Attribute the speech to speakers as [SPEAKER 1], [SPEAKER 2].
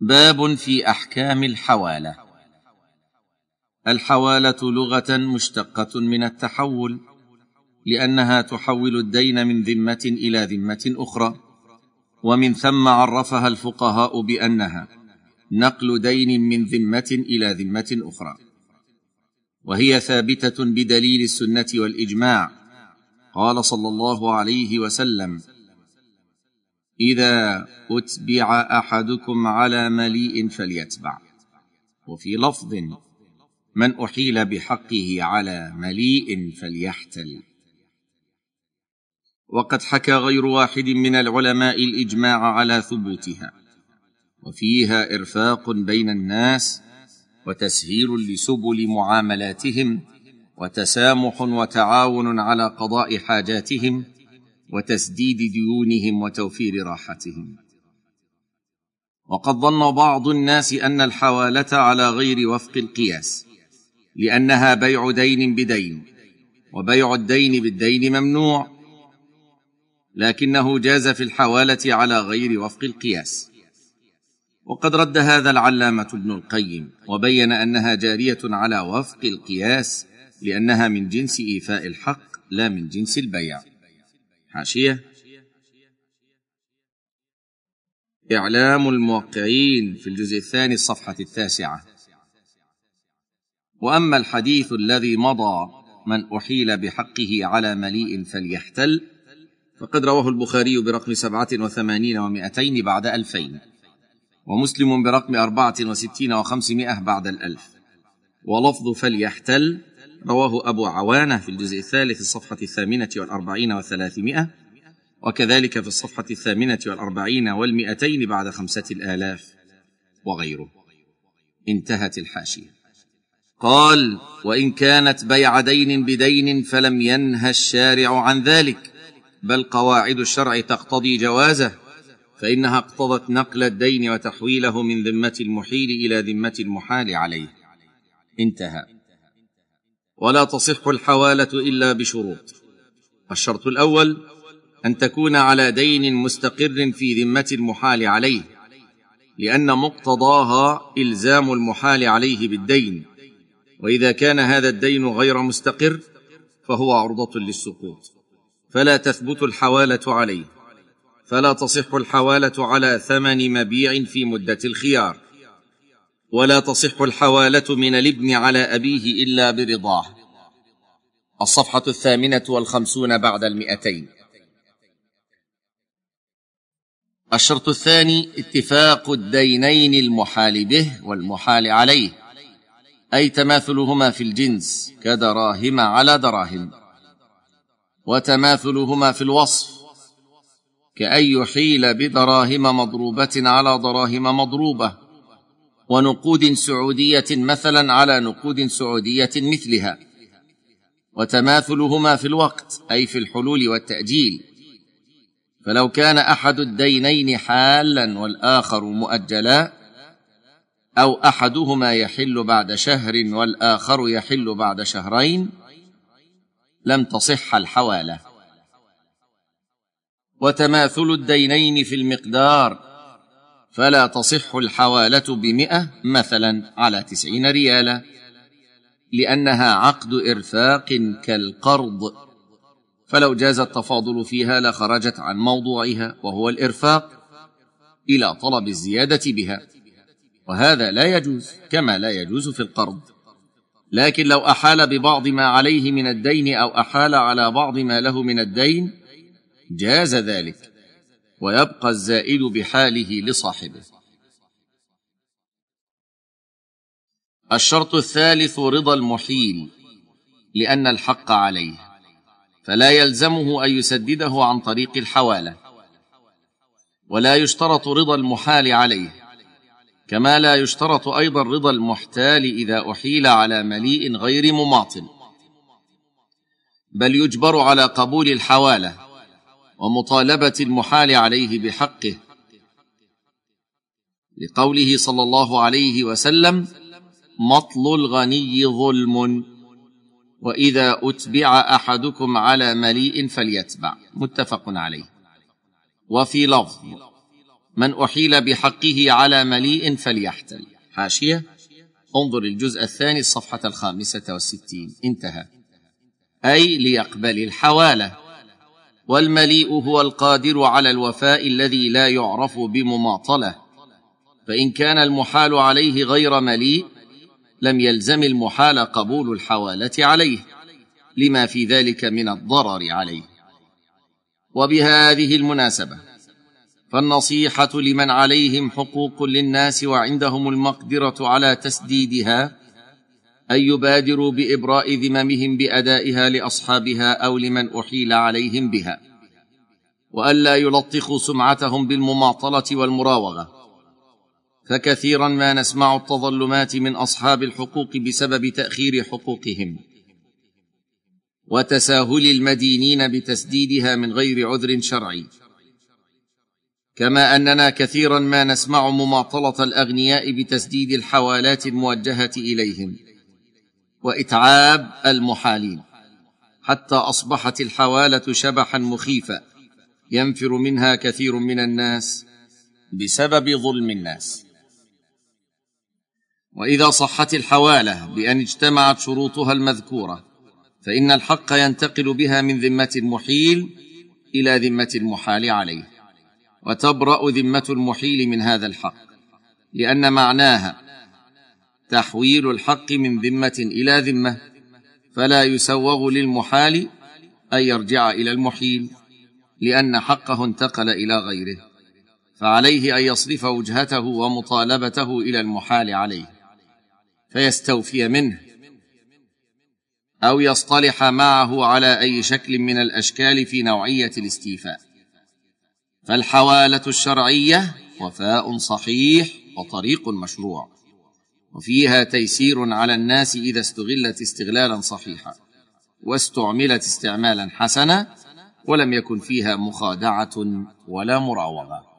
[SPEAKER 1] باب في أحكام الحوالة. الحوالة لغة مشتقة من التحول لأنها تحول الدين من ذمة إلى ذمة أخرى ومن ثم عرفها الفقهاء بأنها نقل دين من ذمة إلى ذمة أخرى. وهي ثابتة بدليل السنة والإجماع. قال صلى الله عليه وسلم إذا أتبع أحدكم على مليء فليتبع. وفي لفظ من أحيل بحقه على مليء فليحتل. وقد حكى غير واحد من العلماء الإجماع على ثبوتها. وفيها إرفاق بين الناس وتسهيل لسبل معاملاتهم وتسامح وتعاون على قضاء حاجاتهم وتسديد ديونهم وتوفير راحتهم. وقد ظن بعض الناس أن الحوالة على غير وفق القياس لأنها بيع دين بدين وبيع الدين بالدين ممنوع لكنه جاز في الحوالة على غير وفق القياس. وقد رد هذا العلامة ابن القيم وبين أنها جارية على وفق القياس لأنها من جنس إيفاء الحق لا من جنس البيع. حاشيه إعلام الموقعين في الجزء الثاني الصفحة التاسعة. وأما الحديث الذي مضى من أحيل بحقه على مليء فليحتل فقد رواه البخاري برقم سبعة وثمانين ومائتين بعد ألفين ومسلم برقم أربعة وستين وخمسمائة بعد الألف. ولفظ فليحتل رواه أبو عوانة في الجزء الثالث الصفحة الثامنة والأربعين وثلاثمائة وكذلك في الصفحة الثامنة والأربعين والمئتين بعد خمسة الآلاف وغيره. انتهت الحاشية. قال وإن كانت بيع دين بدين فلم ينهى الشارع عن ذلك بل قواعد الشرع تقتضي جوازه فإنها اقتضت نقل الدين وتحويله من ذمة المحيل إلى ذمة المحال عليه. انتهى. ولا تصح الحوالة إلا بشروط. الشرط الأول أن تكون على دين مستقر في ذمة المحال عليه لأن مقتضاها إلزام المحال عليه بالدين. وإذا كان هذا الدين غير مستقر فهو عرضة للسقوط. فلا تثبت الحوالة عليه. فلا تصح الحوالة على ثمن مبيع في مدة الخيار. ولا تصح الحوالة من الابن على أبيه إلا برضاه. الصفحة الثامنة والخمسون بعد المئتين. الشرط الثاني اتفاق الدينين المحال به والمحال عليه أي تماثلهما في الجنس كدراهم على دراهم وتماثلهما في الوصف كأن يحيل بدراهم مضروبة على دراهم مضروبة. ونقود سعودية مثلا على نقود سعودية مثلها. وتماثلهما في الوقت أي في الحلول والتأجيل. فلو كان أحد الدينين حالا والآخر مؤجلا أو أحدهما يحل بعد شهر والآخر يحل بعد شهرين لم تصح الحوالة. وتماثل الدينين في المقدار فلا تصح الحوالة بمئة مثلا على تسعين ريالا لأنها عقد إرفاق كالقرض. فلو جاز التفاضل فيها لخرجت عن موضوعها وهو الإرفاق إلى طلب الزيادة بها. وهذا لا يجوز كما لا يجوز في القرض. لكن لو أحال ببعض ما عليه من الدين أو أحال على بعض ما له من الدين جاز ذلك. ويبقى الزائد بحاله لصاحبه. الشرط الثالث رضا المحيل لأن الحق عليه فلا يلزمه أن يسدده عن طريق الحوالة. ولا يشترط رضا المحال عليه كما لا يشترط أيضا رضا المحتال إذا أحيل على مليء غير مماطل. بل يجبر على قبول الحوالة ومطالبة المحال عليه بحقه لقوله صلى الله عليه وسلم مطل الغني ظلم وإذا أتبع أحدكم على مليء فليتبع متفق عليه. وفي لفظ من أحيل بحقه على مليء فليحتل حاشية. انظر الجزء الثاني الصفحة الخامسة والستين. انتهى. أي ليقبل الحوالة. والمليء هو القادر على الوفاء الذي لا يعرف بمماطلة. فإن كان المحال عليه غير مليء لم يلزم المحال قبول الحوالة عليه. لما في ذلك من الضرر عليه. وبهذه المناسبة فالنصيحة لمن عليهم حقوق للناس وعندهم المقدرة على تسديدها أن يبادروا بإبراء ذممهم بأدائها لأصحابها أو لمن أحيل عليهم بها. والا يلطخوا سمعتهم بالمماطلة والمراوغة. فكثيرا ما نسمع التظلمات من أصحاب الحقوق بسبب تأخير حقوقهم. وتساهل المدينين بتسديدها من غير عذر شرعي. كما أننا كثيرا ما نسمع مماطلة الأغنياء بتسديد الحوالات الموجهة إليهم. وإتعاب المحالين حتى أصبحت الحوالة شبحا مخيفا ينفر منها كثير من الناس بسبب ظلم الناس. وإذا صحت الحوالة بأن اجتمعت شروطها المذكورة فإن الحق ينتقل بها من ذمة المحيل إلى ذمة المحال عليه. وتبرأ ذمة المحيل من هذا الحق لأن معناها تحويل الحق من ذمة إلى ذمة فلا يسوغ للمحال أن يرجع إلى المحيل لأن حقه انتقل إلى غيره فعليه أن يصرف وجهته ومطالبته إلى المحال عليه فيستوفي منه أو يصطلح معه على أي شكل من الأشكال في نوعية الاستيفاء. فالحوالة الشرعية وفاء صحيح وطريق مشروع. وفيها تيسير على الناس إذا استغلت استغلالا صحيحا واستعملت استعمالا حسنا ولم يكن فيها مخادعة ولا مراوغة.